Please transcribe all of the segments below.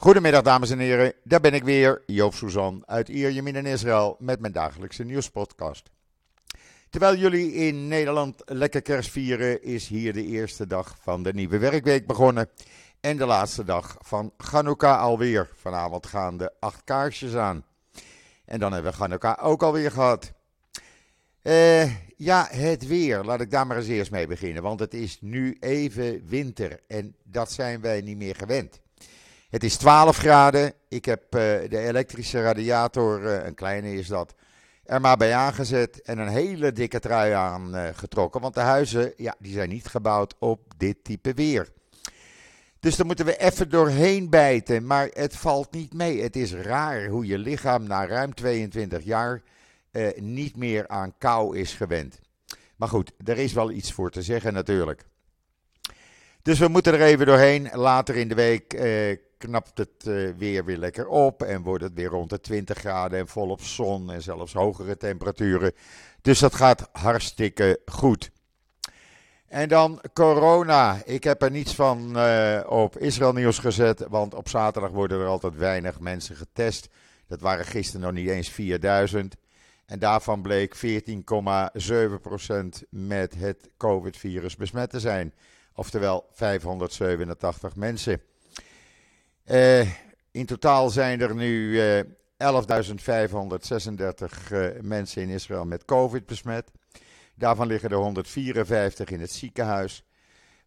Goedemiddag dames en heren, daar ben ik weer, Joop Suzan uit Ierjemien in Israël met mijn dagelijkse nieuwspodcast. Terwijl jullie in Nederland lekker kerst vieren, is hier de eerste dag van de nieuwe werkweek begonnen. En de laatste dag van Chanukka alweer. Vanavond gaan de acht kaarsjes aan. En dan hebben we Chanukka ook alweer gehad. Eh, ja, het weer. Laat ik daar maar eens eerst mee beginnen. Want het is nu even winter. En dat zijn wij niet meer gewend. Het is 12 graden. Ik heb uh, de elektrische radiator, uh, een kleine is dat, er maar bij aangezet. En een hele dikke trui aangetrokken. want de huizen, ja, die zijn niet gebouwd op dit type weer. Dus daar moeten we even doorheen bijten. Maar het valt niet mee. Het is raar hoe je lichaam na ruim 22 jaar eh, niet meer aan kou is gewend. Maar goed, er is wel iets voor te zeggen natuurlijk. Dus we moeten er even doorheen. Later in de week eh, knapt het uh, weer weer lekker op en wordt het weer rond de 20 graden en volop zon en zelfs hogere temperaturen. Dus dat gaat hartstikke goed. En dan corona. Ik heb er niets van uh, op Israël Nieuws gezet, want op zaterdag worden er altijd weinig mensen getest. Dat waren gisteren nog niet eens 4000. En daarvan bleek 14,7% met het COVID-virus besmet te zijn. Oftewel 587 mensen. Uh, in totaal zijn er nu uh, 11.536 uh, mensen in Israël met COVID besmet. Daarvan liggen er 154 in het ziekenhuis,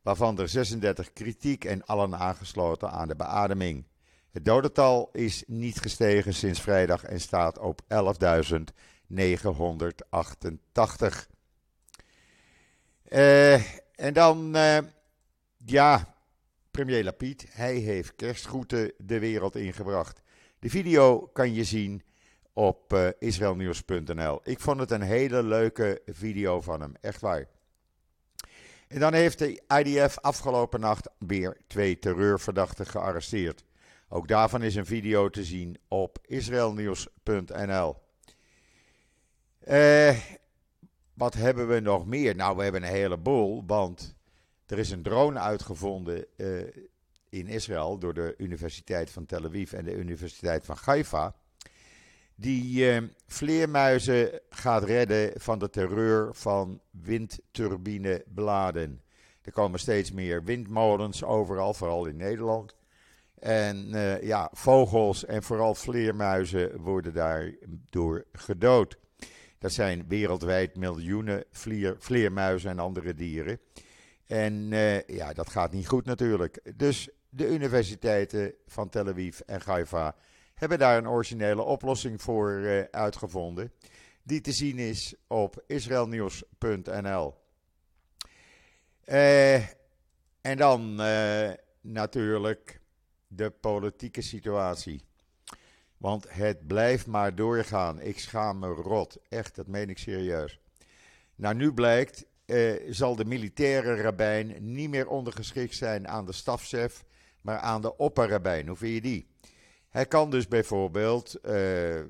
waarvan er 36 kritiek en allen aangesloten aan de beademing. Het dodental is niet gestegen sinds vrijdag en staat op 11.988. Uh, en dan, ja, premier Lapid, hij heeft kerstgroeten de wereld ingebracht. De video kan je zien op uh, israelnieuws.nl. Ik vond het een hele leuke video van hem, echt waar. En dan heeft de IDF afgelopen nacht weer twee terreurverdachten gearresteerd. Ook daarvan is een video te zien op israelnieuws.nl. Uh, wat hebben we nog meer? Nou, we hebben een heleboel, want er is een drone uitgevonden uh, in Israël door de Universiteit van Tel Aviv en de Universiteit van Haifa die uh, vleermuizen gaat redden van de terreur van windturbinebladen. Er komen steeds meer windmolens overal, vooral in Nederland. En uh, ja, vogels en vooral vleermuizen worden daardoor gedood. Dat zijn wereldwijd miljoenen vleer, vleermuizen en andere dieren. En uh, ja, dat gaat niet goed natuurlijk. Dus de universiteiten van Tel Aviv en Haifa hebben daar een originele oplossing voor uh, uitgevonden. Die te zien is op israelnieuws.nl. Uh, en dan natuurlijk de politieke situatie. Want het blijft maar doorgaan. Ik schaam me rot. Echt, dat meen ik serieus. Nou, nu blijkt, zal de militaire rabbijn niet meer ondergeschikt zijn aan de stafchef, maar aan de opperrabijn. Hoe vind je die? Hij kan dus bijvoorbeeld uh, uh,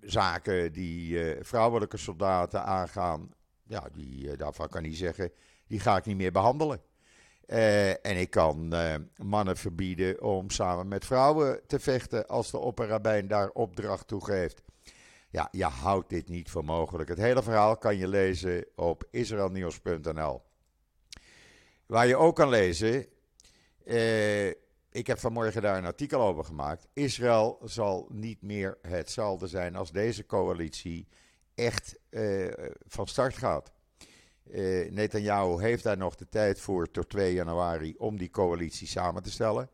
zaken die vrouwelijke soldaten aangaan, ja, die, daarvan kan hij zeggen, die ga ik niet meer behandelen. en ik kan mannen verbieden om samen met vrouwen te vechten als de opperrabijn daar opdracht toe geeft. Ja, je houdt dit niet voor mogelijk. Het hele verhaal kan je lezen op israelnieuws.nl. Waar je ook kan lezen ik heb vanmorgen daar een artikel over gemaakt. Israël zal niet meer hetzelfde zijn als deze coalitie echt uh, van start gaat. Uh, Netanyahu heeft daar nog de tijd voor tot 2 januari om die coalitie samen te stellen.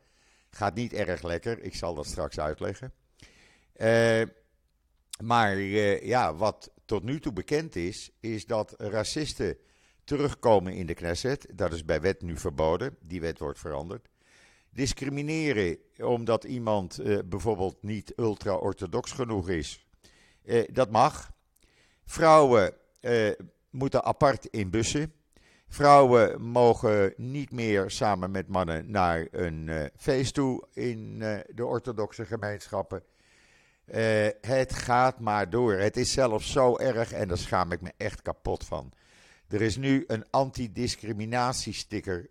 Gaat niet erg lekker, ik zal dat straks uitleggen. Uh, maar ja, wat tot nu toe bekend is, is dat racisten terugkomen in de Knesset. Dat is bij wet nu verboden, die wet wordt veranderd. Discrimineren omdat iemand uh, bijvoorbeeld niet ultra-orthodox genoeg is, uh, dat mag. Vrouwen moeten apart in bussen. Vrouwen mogen niet meer samen met mannen naar een feest toe in de orthodoxe gemeenschappen. Het gaat maar door. Het is zelfs zo erg en daar schaam ik me echt kapot van. Er is nu een antidiscriminatiesticker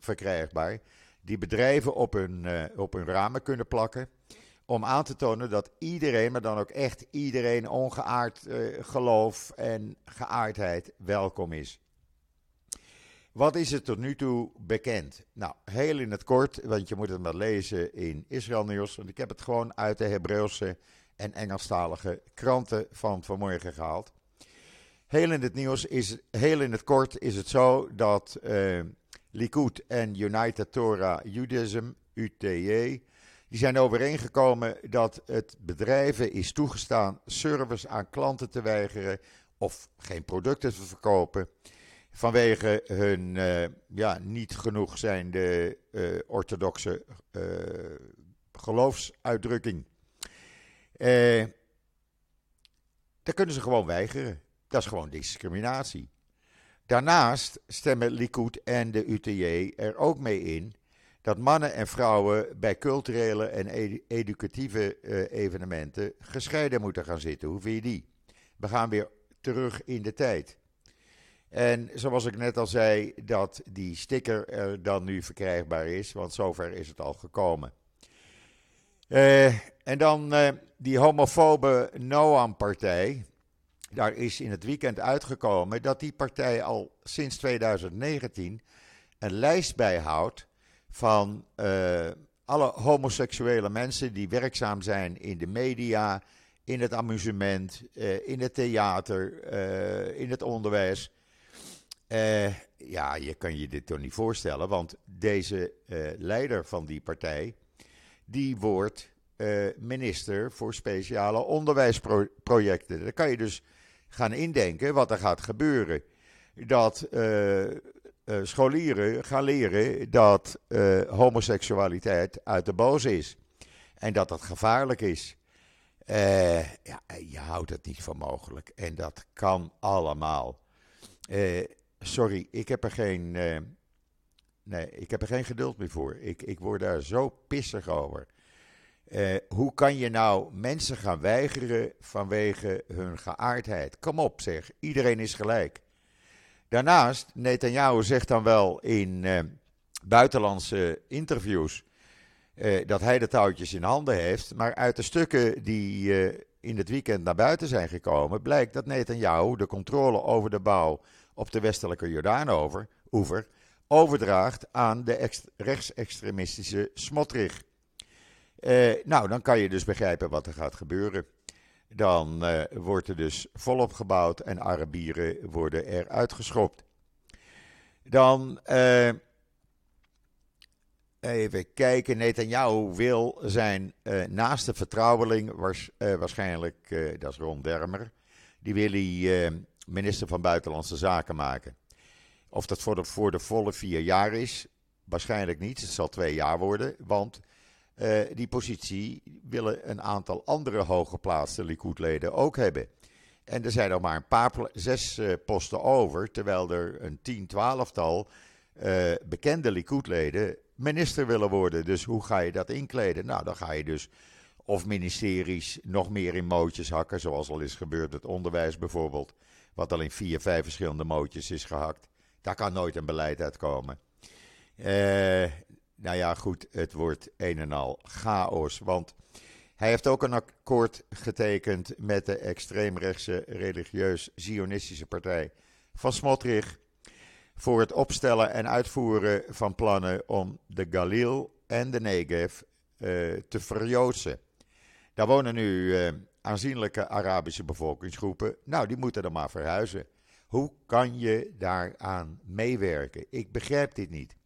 verkrijgbaar die bedrijven op hun, op hun ramen kunnen plakken. Om aan te tonen dat iedereen, maar dan ook echt iedereen, ongeaard geloof en geaardheid, welkom is. Wat is er tot nu toe bekend? Nou, heel in het kort, want je moet het maar lezen in Israël Nieuws. Want ik heb het gewoon uit de Hebreeuwse en Engelstalige kranten van vanmorgen gehaald. Heel in het nieuws is, heel in het kort is het zo dat uh, Likud en United Torah Judaism, UTJ, die zijn overeengekomen dat het bedrijven is toegestaan service aan klanten te weigeren of geen producten te verkopen vanwege hun uh, ja, niet genoeg zijnde uh, orthodoxe uh, geloofsuitdrukking. Dat kunnen ze gewoon weigeren. Dat is gewoon discriminatie. Daarnaast stemmen Likud en de UTJ er ook mee in dat mannen en vrouwen bij culturele en educatieve evenementen gescheiden moeten gaan zitten. Hoe vind je die? We gaan weer terug in de tijd. En zoals ik net al zei, dat die sticker er dan nu verkrijgbaar is, want zover is het al gekomen. Uh, en dan uh, die homofobe Noam-partij. Daar is in het weekend uitgekomen dat die partij al sinds 2019 een lijst bijhoudt van uh, alle homoseksuele mensen die werkzaam zijn in de media, in het amusement, in het theater, in het onderwijs. Ja, je kan je dit toch niet voorstellen, want deze leider van die partij, die wordt uh, minister voor speciale onderwijsprojecten. Dan kan je dus gaan indenken wat er gaat gebeuren. Dat scholieren gaan leren dat homoseksualiteit uit de boos is. En dat dat gevaarlijk is. ja, je houdt het niet voor mogelijk. En dat kan allemaal. Sorry, ik heb er geen. Nee, ik heb er geen geduld meer voor. Ik, ik word daar zo pissig over. Uh, hoe kan je nou mensen gaan weigeren vanwege hun geaardheid? Kom op, zeg. Iedereen is gelijk. Daarnaast, Netanyahu zegt dan wel in uh, buitenlandse interviews dat hij de touwtjes in handen heeft. Maar uit de stukken die in het weekend naar buiten zijn gekomen, blijkt dat Netanyahu de controle over de bouw op de westelijke Jordaan-oever overdraagt aan de rechtsextremistische Smotrich. Uh, nou, dan kan je dus begrijpen wat er gaat gebeuren. Dan uh, wordt er dus volop gebouwd en Arabieren worden er uitgeschopt. Dan uh, even kijken. Netanyahu wil zijn naaste vertrouweling, waars, waarschijnlijk, dat is Ron Dermer, die wil hij minister van Buitenlandse Zaken maken. Of dat voor de, voor de volle vier jaar is, waarschijnlijk niet. Het zal twee jaar worden, want uh, die positie willen een aantal andere hooggeplaatste Likud-leden ook hebben. En er zijn nog maar een paar, zes uh, posten over, terwijl er een tien, twaalftal uh, bekende Likud-leden minister willen worden. Dus hoe ga je dat inkleden? Nou, dan ga je dus of ministeries nog meer in mootjes hakken, zoals al is gebeurd met onderwijs bijvoorbeeld wat al in vier, vijf verschillende mootjes is gehakt. Daar kan nooit een beleid uitkomen. Uh, nou ja, goed, het wordt een en al chaos. Want hij heeft ook een akkoord getekend met de extreemrechtse religieus-zionistische partij van Smotrich. Voor het opstellen en uitvoeren van plannen om de Galil en de Negev uh, te verjoodsen. Daar wonen nu uh, aanzienlijke Arabische bevolkingsgroepen. Nou, die moeten dan maar verhuizen. Hoe kan je daaraan meewerken? Ik begrijp dit niet.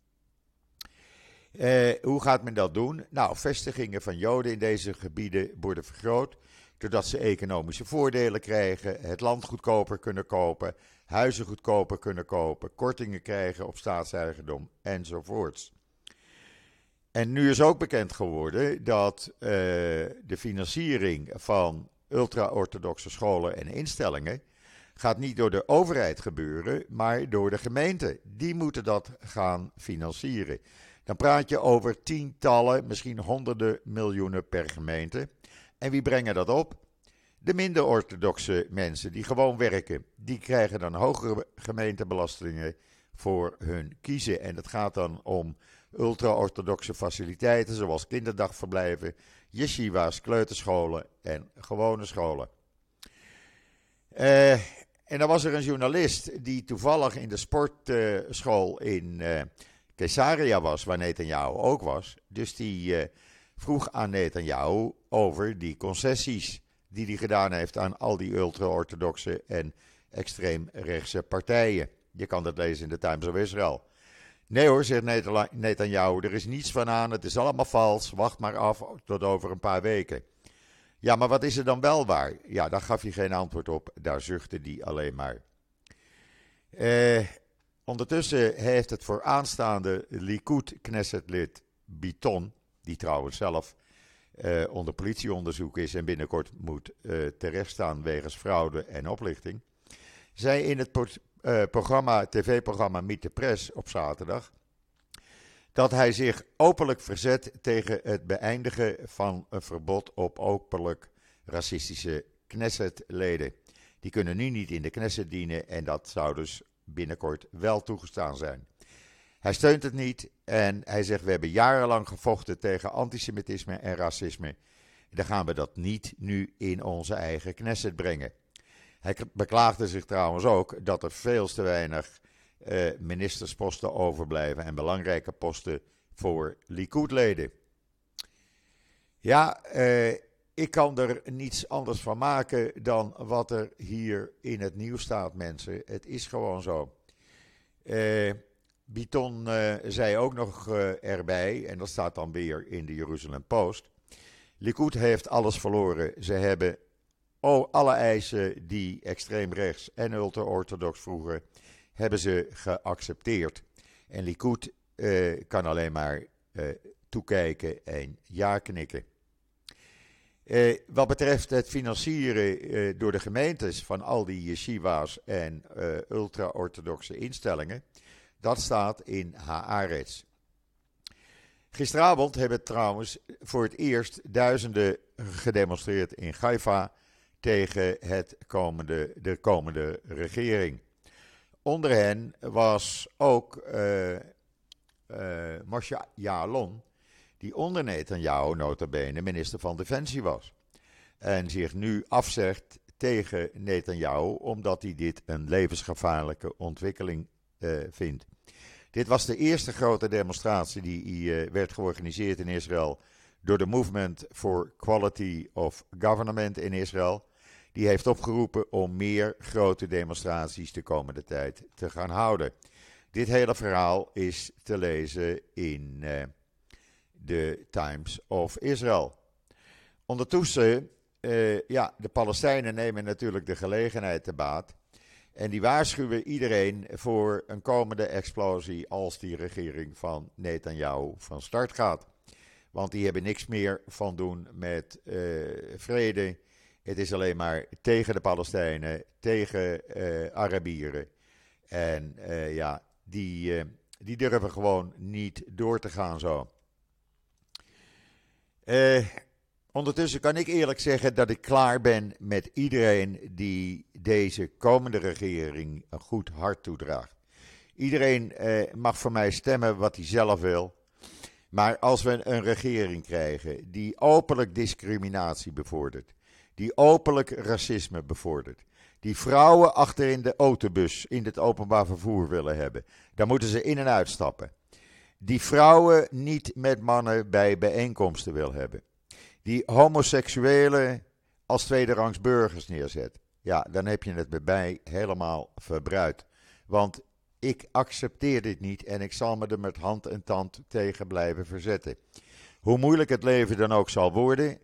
Uh, hoe gaat men dat doen? Nou, vestigingen van Joden in deze gebieden worden vergroot. Doordat ze economische voordelen krijgen, het land goedkoper kunnen kopen, huizen goedkoper kunnen kopen, kortingen krijgen op staatseigendom enzovoorts. En nu is ook bekend geworden dat uh, de financiering van ultra-orthodoxe scholen en instellingen gaat niet door de overheid gebeuren, maar door de gemeente. Die moeten dat gaan financieren. Dan praat je over tientallen, misschien honderden miljoenen per gemeente. En wie brengen dat op? De minder orthodoxe mensen die gewoon werken, die krijgen dan hogere gemeentebelastingen voor hun kiezen. En het gaat dan om ultra-orthodoxe faciliteiten zoals kinderdagverblijven, yeshiva's, kleuterscholen en gewone scholen. Uh, en dan was er een journalist die toevallig in de sportschool in uh, Caesarea was, waar Netanyahu ook was. Dus die uh, vroeg aan Netanyahu over die concessies die hij gedaan heeft aan al die ultra-orthodoxe en extreemrechtse partijen. Je kan dat lezen in de Times of Israel. Nee hoor, zegt Netanyahu, er is niets van aan, het is allemaal vals, wacht maar af tot over een paar weken. Ja, maar wat is er dan wel waar? Ja, daar gaf hij geen antwoord op, daar zuchtte hij alleen maar. Eh, ondertussen heeft het vooraanstaande Likud-Knessetlid Biton, die trouwens zelf eh, onder politieonderzoek is en binnenkort moet uh, terechtstaan wegens fraude en oplichting, zei in het uh, programma, tv-programma Meet the Press op zaterdag dat hij zich openlijk verzet tegen het beëindigen van een verbod op openlijk racistische Knesset-leden. Die kunnen nu niet in de Knesset dienen en dat zou dus binnenkort wel toegestaan zijn. Hij steunt het niet en hij zegt: We hebben jarenlang gevochten tegen antisemitisme en racisme. Dan gaan we dat niet nu in onze eigen Knesset brengen. Hij beklaagde zich trouwens ook dat er veel te weinig uh, ministersposten overblijven en belangrijke posten voor Likud-leden. Ja, uh, ik kan er niets anders van maken dan wat er hier in het nieuws staat, mensen. Het is gewoon zo. Uh, Biton zei ook nog erbij, en dat staat dan weer in de Jeruzalem Post. Likud heeft alles verloren. Ze hebben oh, alle eisen die extreem rechts en ultra-orthodox vroegen hebben ze geaccepteerd. En Likud uh, kan alleen maar uh, toekijken en ja knikken. Uh, wat betreft het financieren door de gemeentes van al die yeshiva's en ultra-orthodoxe instellingen, dat staat in Haaretz. Gisteravond hebben trouwens voor het eerst duizenden gedemonstreerd in Haifa tegen het komende, de komende regering. Onder hen was ook uh, uh, Moshe Yaalon, die onder Netanyahu notabene minister van Defensie was. En zich nu afzegt tegen Netanyahu omdat hij dit een levensgevaarlijke ontwikkeling uh, vindt. Dit was de eerste grote demonstratie die werd georganiseerd in Israël door de Movement for Quality of Government in Israël die heeft opgeroepen om meer grote demonstraties de komende tijd te gaan houden. Dit hele verhaal is te lezen in uh, de Times of Israel. Ondertussen, uh, ja, de Palestijnen nemen natuurlijk de gelegenheid te baat. En die waarschuwen iedereen voor een komende explosie als die regering van Netanyahu van start gaat. Want die hebben niks meer van doen met uh, vrede het is alleen maar tegen de Palestijnen, tegen uh, Arabieren. En uh, ja, die, uh, die durven gewoon niet door te gaan zo. ondertussen kan ik eerlijk zeggen dat ik klaar ben met iedereen die deze komende regering een goed hart toedraagt. Iedereen mag voor mij stemmen wat hij zelf wil. Maar als we een regering krijgen die openlijk discriminatie bevordert, die openlijk racisme bevordert. Die vrouwen achter in de autobus in het openbaar vervoer willen hebben. Daar moeten ze in en uitstappen. Die vrouwen niet met mannen bij bijeenkomsten wil hebben. Die homoseksuelen als tweederangs burgers neerzet. Ja, dan heb je het bij mij helemaal verbruikt. Want ik accepteer dit niet en ik zal me er met hand en tand tegen blijven verzetten. Hoe moeilijk het leven dan ook zal worden,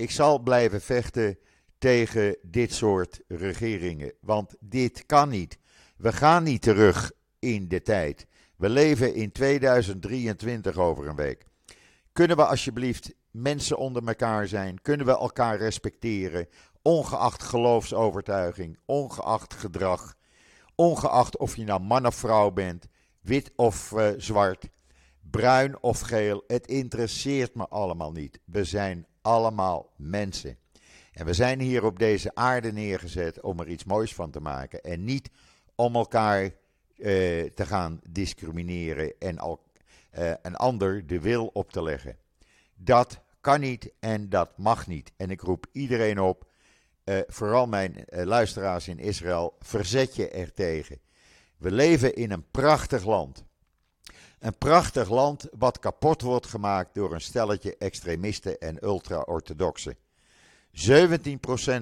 ik zal blijven vechten tegen dit soort regeringen. Want dit kan niet. We gaan niet terug in de tijd. We leven in 2023 over een week. Kunnen we alsjeblieft mensen onder elkaar zijn? Kunnen we elkaar respecteren? Ongeacht geloofsovertuiging, ongeacht gedrag, ongeacht of je nou man of vrouw bent, wit of uh, zwart, bruin of geel. Het interesseert me allemaal niet. We zijn allemaal mensen. En we zijn hier op deze aarde neergezet om er iets moois van te maken. En niet om elkaar uh, te gaan discrimineren en, al, uh, een ander de wil op te leggen. Dat kan niet en dat mag niet. En ik roep iedereen op, uh, vooral mijn luisteraars in Israël, verzet je er tegen. We leven in een prachtig land. Een prachtig land wat kapot wordt gemaakt door een stelletje extremisten en ultra-orthodoxen. 17%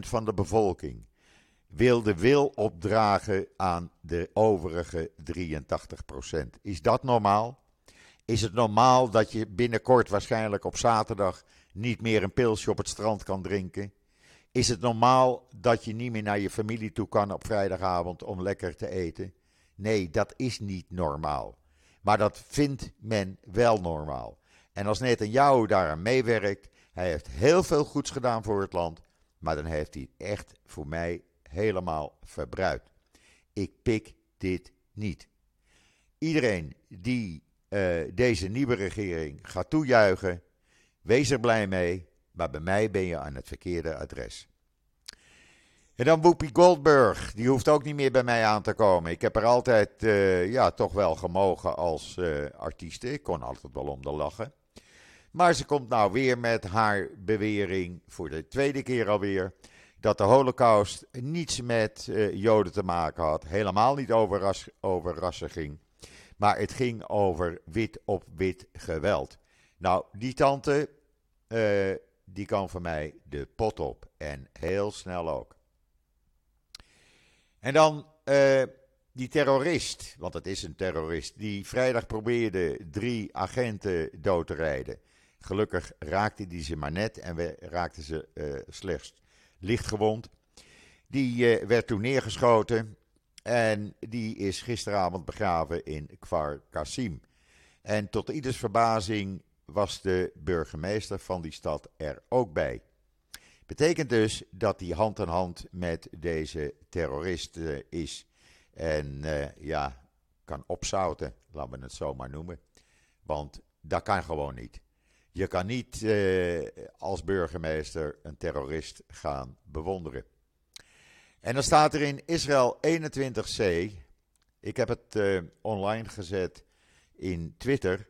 van de bevolking wil de wil opdragen aan de overige 83%. Is dat normaal? Is het normaal dat je binnenkort, waarschijnlijk op zaterdag, niet meer een pilsje op het strand kan drinken? Is het normaal dat je niet meer naar je familie toe kan op vrijdagavond om lekker te eten? Nee, dat is niet normaal. Maar dat vindt men wel normaal. En als Netanyahu daaraan meewerkt, hij heeft heel veel goeds gedaan voor het land, maar dan heeft hij echt voor mij helemaal verbruikt. Ik pik dit niet. Iedereen die uh, deze nieuwe regering gaat toejuichen, wees er blij mee, maar bij mij ben je aan het verkeerde adres. En dan Whoopi Goldberg, die hoeft ook niet meer bij mij aan te komen. Ik heb er altijd, uh, ja, toch wel gemogen als uh, artieste. Ik kon altijd wel om de lachen. Maar ze komt nou weer met haar bewering, voor de tweede keer alweer, dat de Holocaust niets met uh, Joden te maken had. Helemaal niet over, ras, over rassen ging. Maar het ging over wit op wit geweld. Nou, die tante, die kan voor mij de pot op. En heel snel ook. En dan uh, die terrorist, want het is een terrorist, die vrijdag probeerde drie agenten dood te rijden. Gelukkig raakte die ze maar net en we raakten ze uh, slechts lichtgewond. Die uh, werd toen neergeschoten en die is gisteravond begraven in Kfar Qasim. En tot ieders verbazing was de burgemeester van die stad er ook bij. Betekent dus dat hij hand in hand met deze terrorist uh, is. En uh, ja, kan opzouten, laten we het zo maar noemen. Want dat kan gewoon niet. Je kan niet uh, als burgemeester een terrorist gaan bewonderen. En dan staat er in Israël 21c. Ik heb het online gezet in Twitter.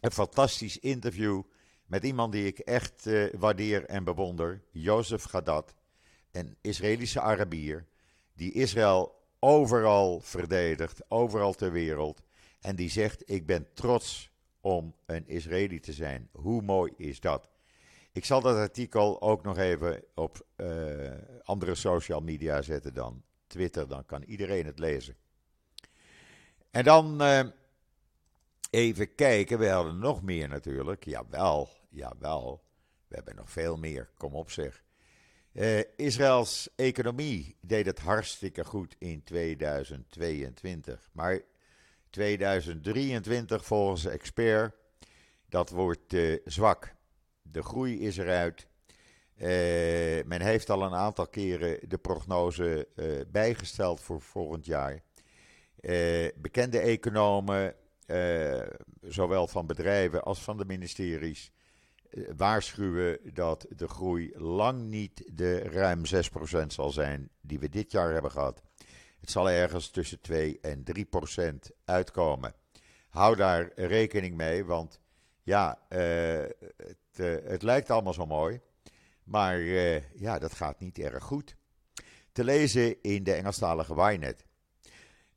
Een fantastisch interview met iemand die ik echt uh, waardeer en bewonder, Jozef Gadat, een Israëlische Arabier, die Israël overal verdedigt, overal ter wereld. En die zegt: Ik ben trots om een Israëli te zijn. Hoe mooi is dat? Ik zal dat artikel ook nog even op uh, andere social media zetten dan Twitter, dan kan iedereen het lezen. En dan uh, even kijken, we hadden nog meer natuurlijk. Jawel, jawel, we hebben nog veel meer, kom op zeg. Uh, Israëls economie deed het hartstikke goed in 2022. Maar 2023 volgens expert, dat wordt zwak. De groei is eruit. Uh, men heeft al een aantal keren de prognose bijgesteld voor volgend jaar. bekende economen, zowel van bedrijven als van de ministeries, eh, waarschuwen dat de groei lang niet de ruim 6% zal zijn die we dit jaar hebben gehad. Het zal ergens tussen 2 en 3% uitkomen. Hou daar rekening mee, want ja, uh, het, uh, het, lijkt allemaal zo mooi, maar uh, ja, dat gaat niet erg goed. Te lezen in de Engelstalige Ynet.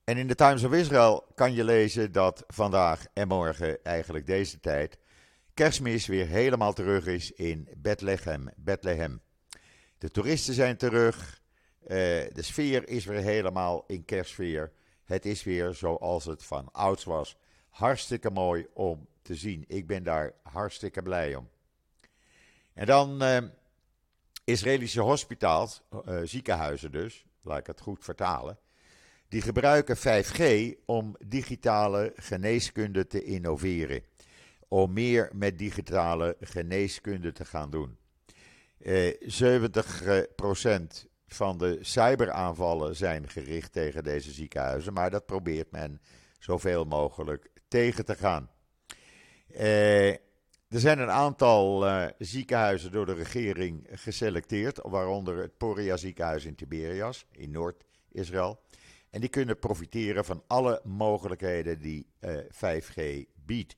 En in de Times of Israel kan je lezen dat vandaag en morgen, eigenlijk deze tijd, kerstmis weer helemaal terug is in Bethlehem. Bethlehem. De toeristen zijn terug. Uh, de sfeer is weer helemaal in kerstsfeer. Het is weer zoals het van ouds was. Hartstikke mooi om te zien. Ik ben daar hartstikke blij om. En dan uh, Israëlische hospitaals, uh, ziekenhuizen dus, laat ik het goed vertalen. Die gebruiken 5G om digitale geneeskunde te innoveren om meer met digitale geneeskunde te gaan doen. Eh, 70% van de cyberaanvallen zijn gericht tegen deze ziekenhuizen, maar dat probeert men zoveel mogelijk tegen te gaan. Eh, er zijn een aantal uh, ziekenhuizen door de regering geselecteerd, waaronder het Poria ziekenhuis in Tiberias in Noord-Israël. En die kunnen profiteren van alle mogelijkheden die uh, 5G biedt.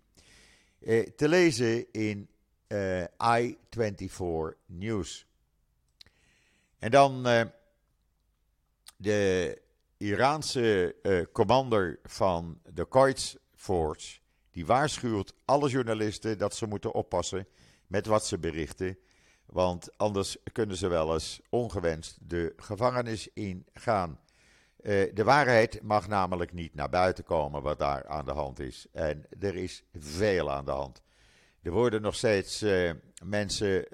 Te lezen in I24 News. En dan de Iraanse commander van de Quds Force, die waarschuwt alle journalisten dat ze moeten oppassen met wat ze berichten. Want anders kunnen ze wel eens ongewenst de gevangenis ingaan. Uh, de waarheid mag namelijk niet naar buiten komen wat daar aan de hand is. En er is veel aan de hand. Er worden nog steeds uh, mensen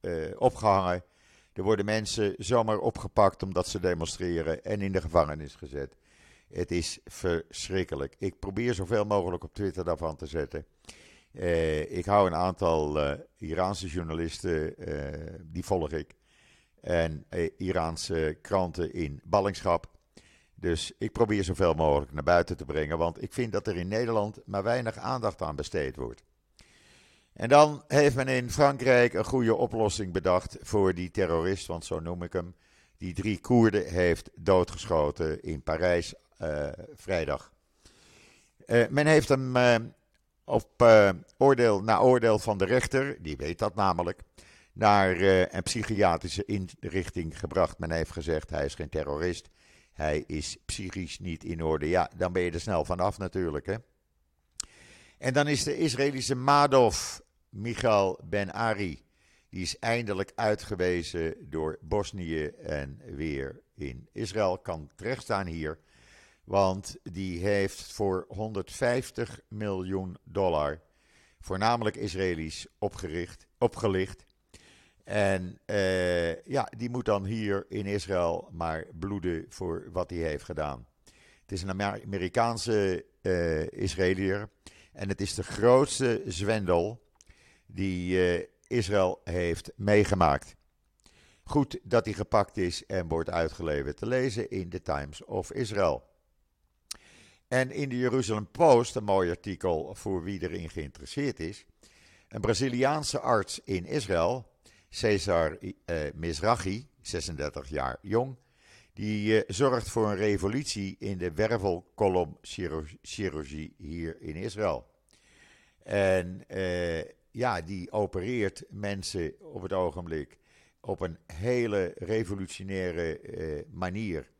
uh, opgehangen. Er worden mensen zomaar opgepakt omdat ze demonstreren en in de gevangenis gezet. Het is verschrikkelijk. Ik probeer zoveel mogelijk op Twitter daarvan te zetten. Ik hou een aantal Iraanse journalisten, die volg ik. En Iraanse kranten in ballingschap. Dus ik probeer zoveel mogelijk naar buiten te brengen. Want ik vind dat er in Nederland maar weinig aandacht aan besteed wordt. En dan heeft men in Frankrijk een goede oplossing bedacht voor die terrorist, want zo noem ik hem. Die drie Koerden heeft doodgeschoten in Parijs vrijdag. men heeft hem op oordeel, na oordeel van de rechter, die weet dat namelijk, naar uh, een psychiatrische inrichting gebracht. Men heeft gezegd, hij is geen terrorist, hij is psychisch niet in orde. Ja, dan ben je er snel vanaf natuurlijk. Hè? En dan is de Israëlische Madov, Michael Ben-Ari, die is eindelijk uitgewezen door Bosnië en weer in Israël, kan terechtstaan hier want die heeft voor 150 miljoen dollar, voornamelijk Israëli's, opgericht, opgelicht. En uh, ja, die moet dan hier in Israël maar bloeden voor wat hij heeft gedaan. Het is een Amerikaanse uh, Israëliër. En het is de grootste zwendel die uh, Israël heeft meegemaakt. Goed dat hij gepakt is en wordt uitgeleverd te lezen in the Times of Israel. En in de Jeruzalem Post, een mooi artikel voor wie erin geïnteresseerd is. Een Braziliaanse arts in Israël, Cesar eh, Mizrahi, 36 jaar jong, die eh, zorgt voor een revolutie in de wervelkolomchirurgie hier in Israël. En eh, ja, die opereert mensen op het ogenblik op een hele revolutionaire manier.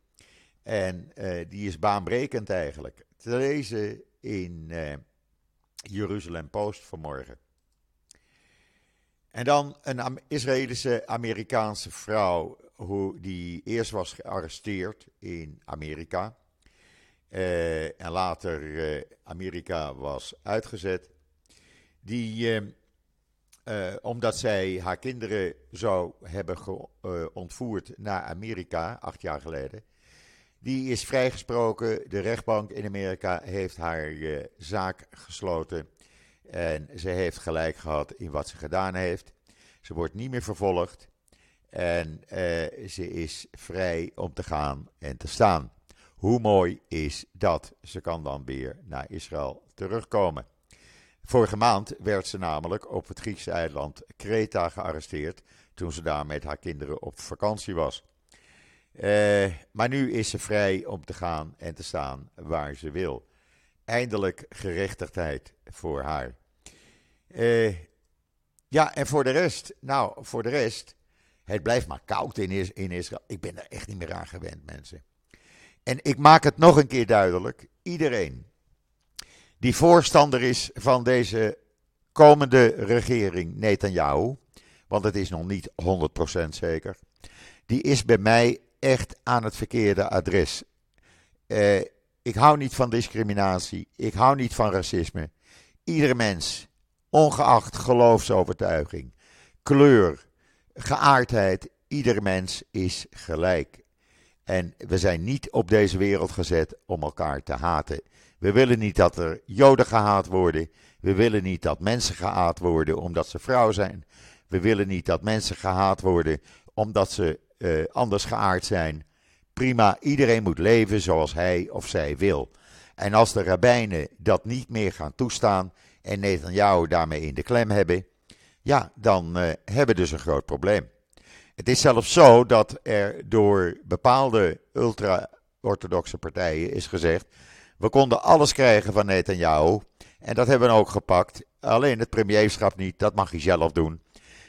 En die is baanbrekend eigenlijk. Te lezen in Jeruzalem Post vanmorgen. En dan een Israëlische Amerikaanse vrouw hoe, die eerst was gearresteerd in Amerika. Uh, en later Amerika was uitgezet. Die, omdat zij haar kinderen zou hebben ontvoerd naar Amerika acht jaar geleden die is vrijgesproken. De rechtbank in Amerika heeft haar zaak gesloten. En ze heeft gelijk gehad in wat ze gedaan heeft. Ze wordt niet meer vervolgd. En uh, ze is vrij om te gaan en te staan. Hoe mooi is dat? Ze kan dan weer naar Israël terugkomen. Vorige maand werd ze namelijk op het Griekse eiland Kreta gearresteerd. toen ze daar met haar kinderen op vakantie was. Uh, maar nu is ze vrij om te gaan en te staan waar ze wil. Eindelijk gerechtigheid voor haar. Uh, ja, en voor de rest, nou, voor de rest, het blijft maar koud in, in Israël. Ik ben er echt niet meer aan gewend, mensen. En ik maak het nog een keer duidelijk: iedereen die voorstander is van deze komende regering Netanyahu, want het is nog niet 100% zeker, die is bij mij echt aan het verkeerde adres. Uh, ik hou niet van discriminatie. Ik hou niet van racisme. Iedere mens, ongeacht geloofsovertuiging, kleur, geaardheid, iedere mens is gelijk. En we zijn niet op deze wereld gezet om elkaar te haten. We willen niet dat er Joden gehaat worden. We willen niet dat mensen gehaat worden omdat ze vrouw zijn. We willen niet dat mensen gehaat worden omdat ze uh, anders geaard zijn. Prima, iedereen moet leven zoals hij of zij wil. En als de rabbijnen dat niet meer gaan toestaan en Netanyahu daarmee in de klem hebben, ja, dan uh, hebben we dus een groot probleem. Het is zelfs zo dat er door bepaalde ultra-orthodoxe partijen is gezegd: we konden alles krijgen van Netanyahu. En dat hebben we ook gepakt. Alleen het premierschap niet, dat mag hij zelf doen.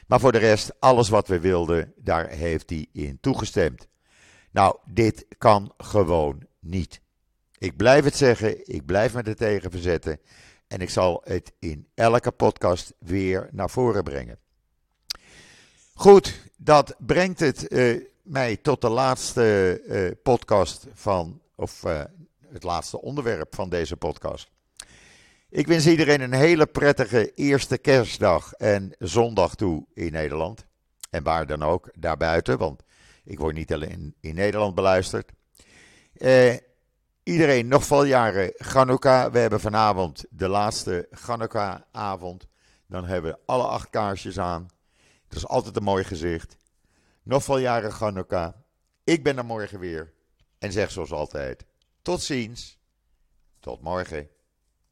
Maar voor de rest, alles wat we wilden, daar heeft hij in toegestemd. Nou, dit kan gewoon niet. Ik blijf het zeggen, ik blijf me er tegen verzetten. En ik zal het in elke podcast weer naar voren brengen. Goed, dat brengt het uh, mij tot de laatste uh, podcast van, of uh, het laatste onderwerp van deze podcast. Ik wens iedereen een hele prettige eerste kerstdag en zondag toe in Nederland. En waar dan ook, daarbuiten, want ik word niet alleen in Nederland beluisterd. Eh, iedereen nog veel jaren Chanukka. We hebben vanavond de laatste Chanukka-avond. Dan hebben we alle acht kaarsjes aan. Het is altijd een mooi gezicht. Nog veel jaren Chanukka. Ik ben er morgen weer. En zeg zoals altijd: tot ziens. Tot morgen.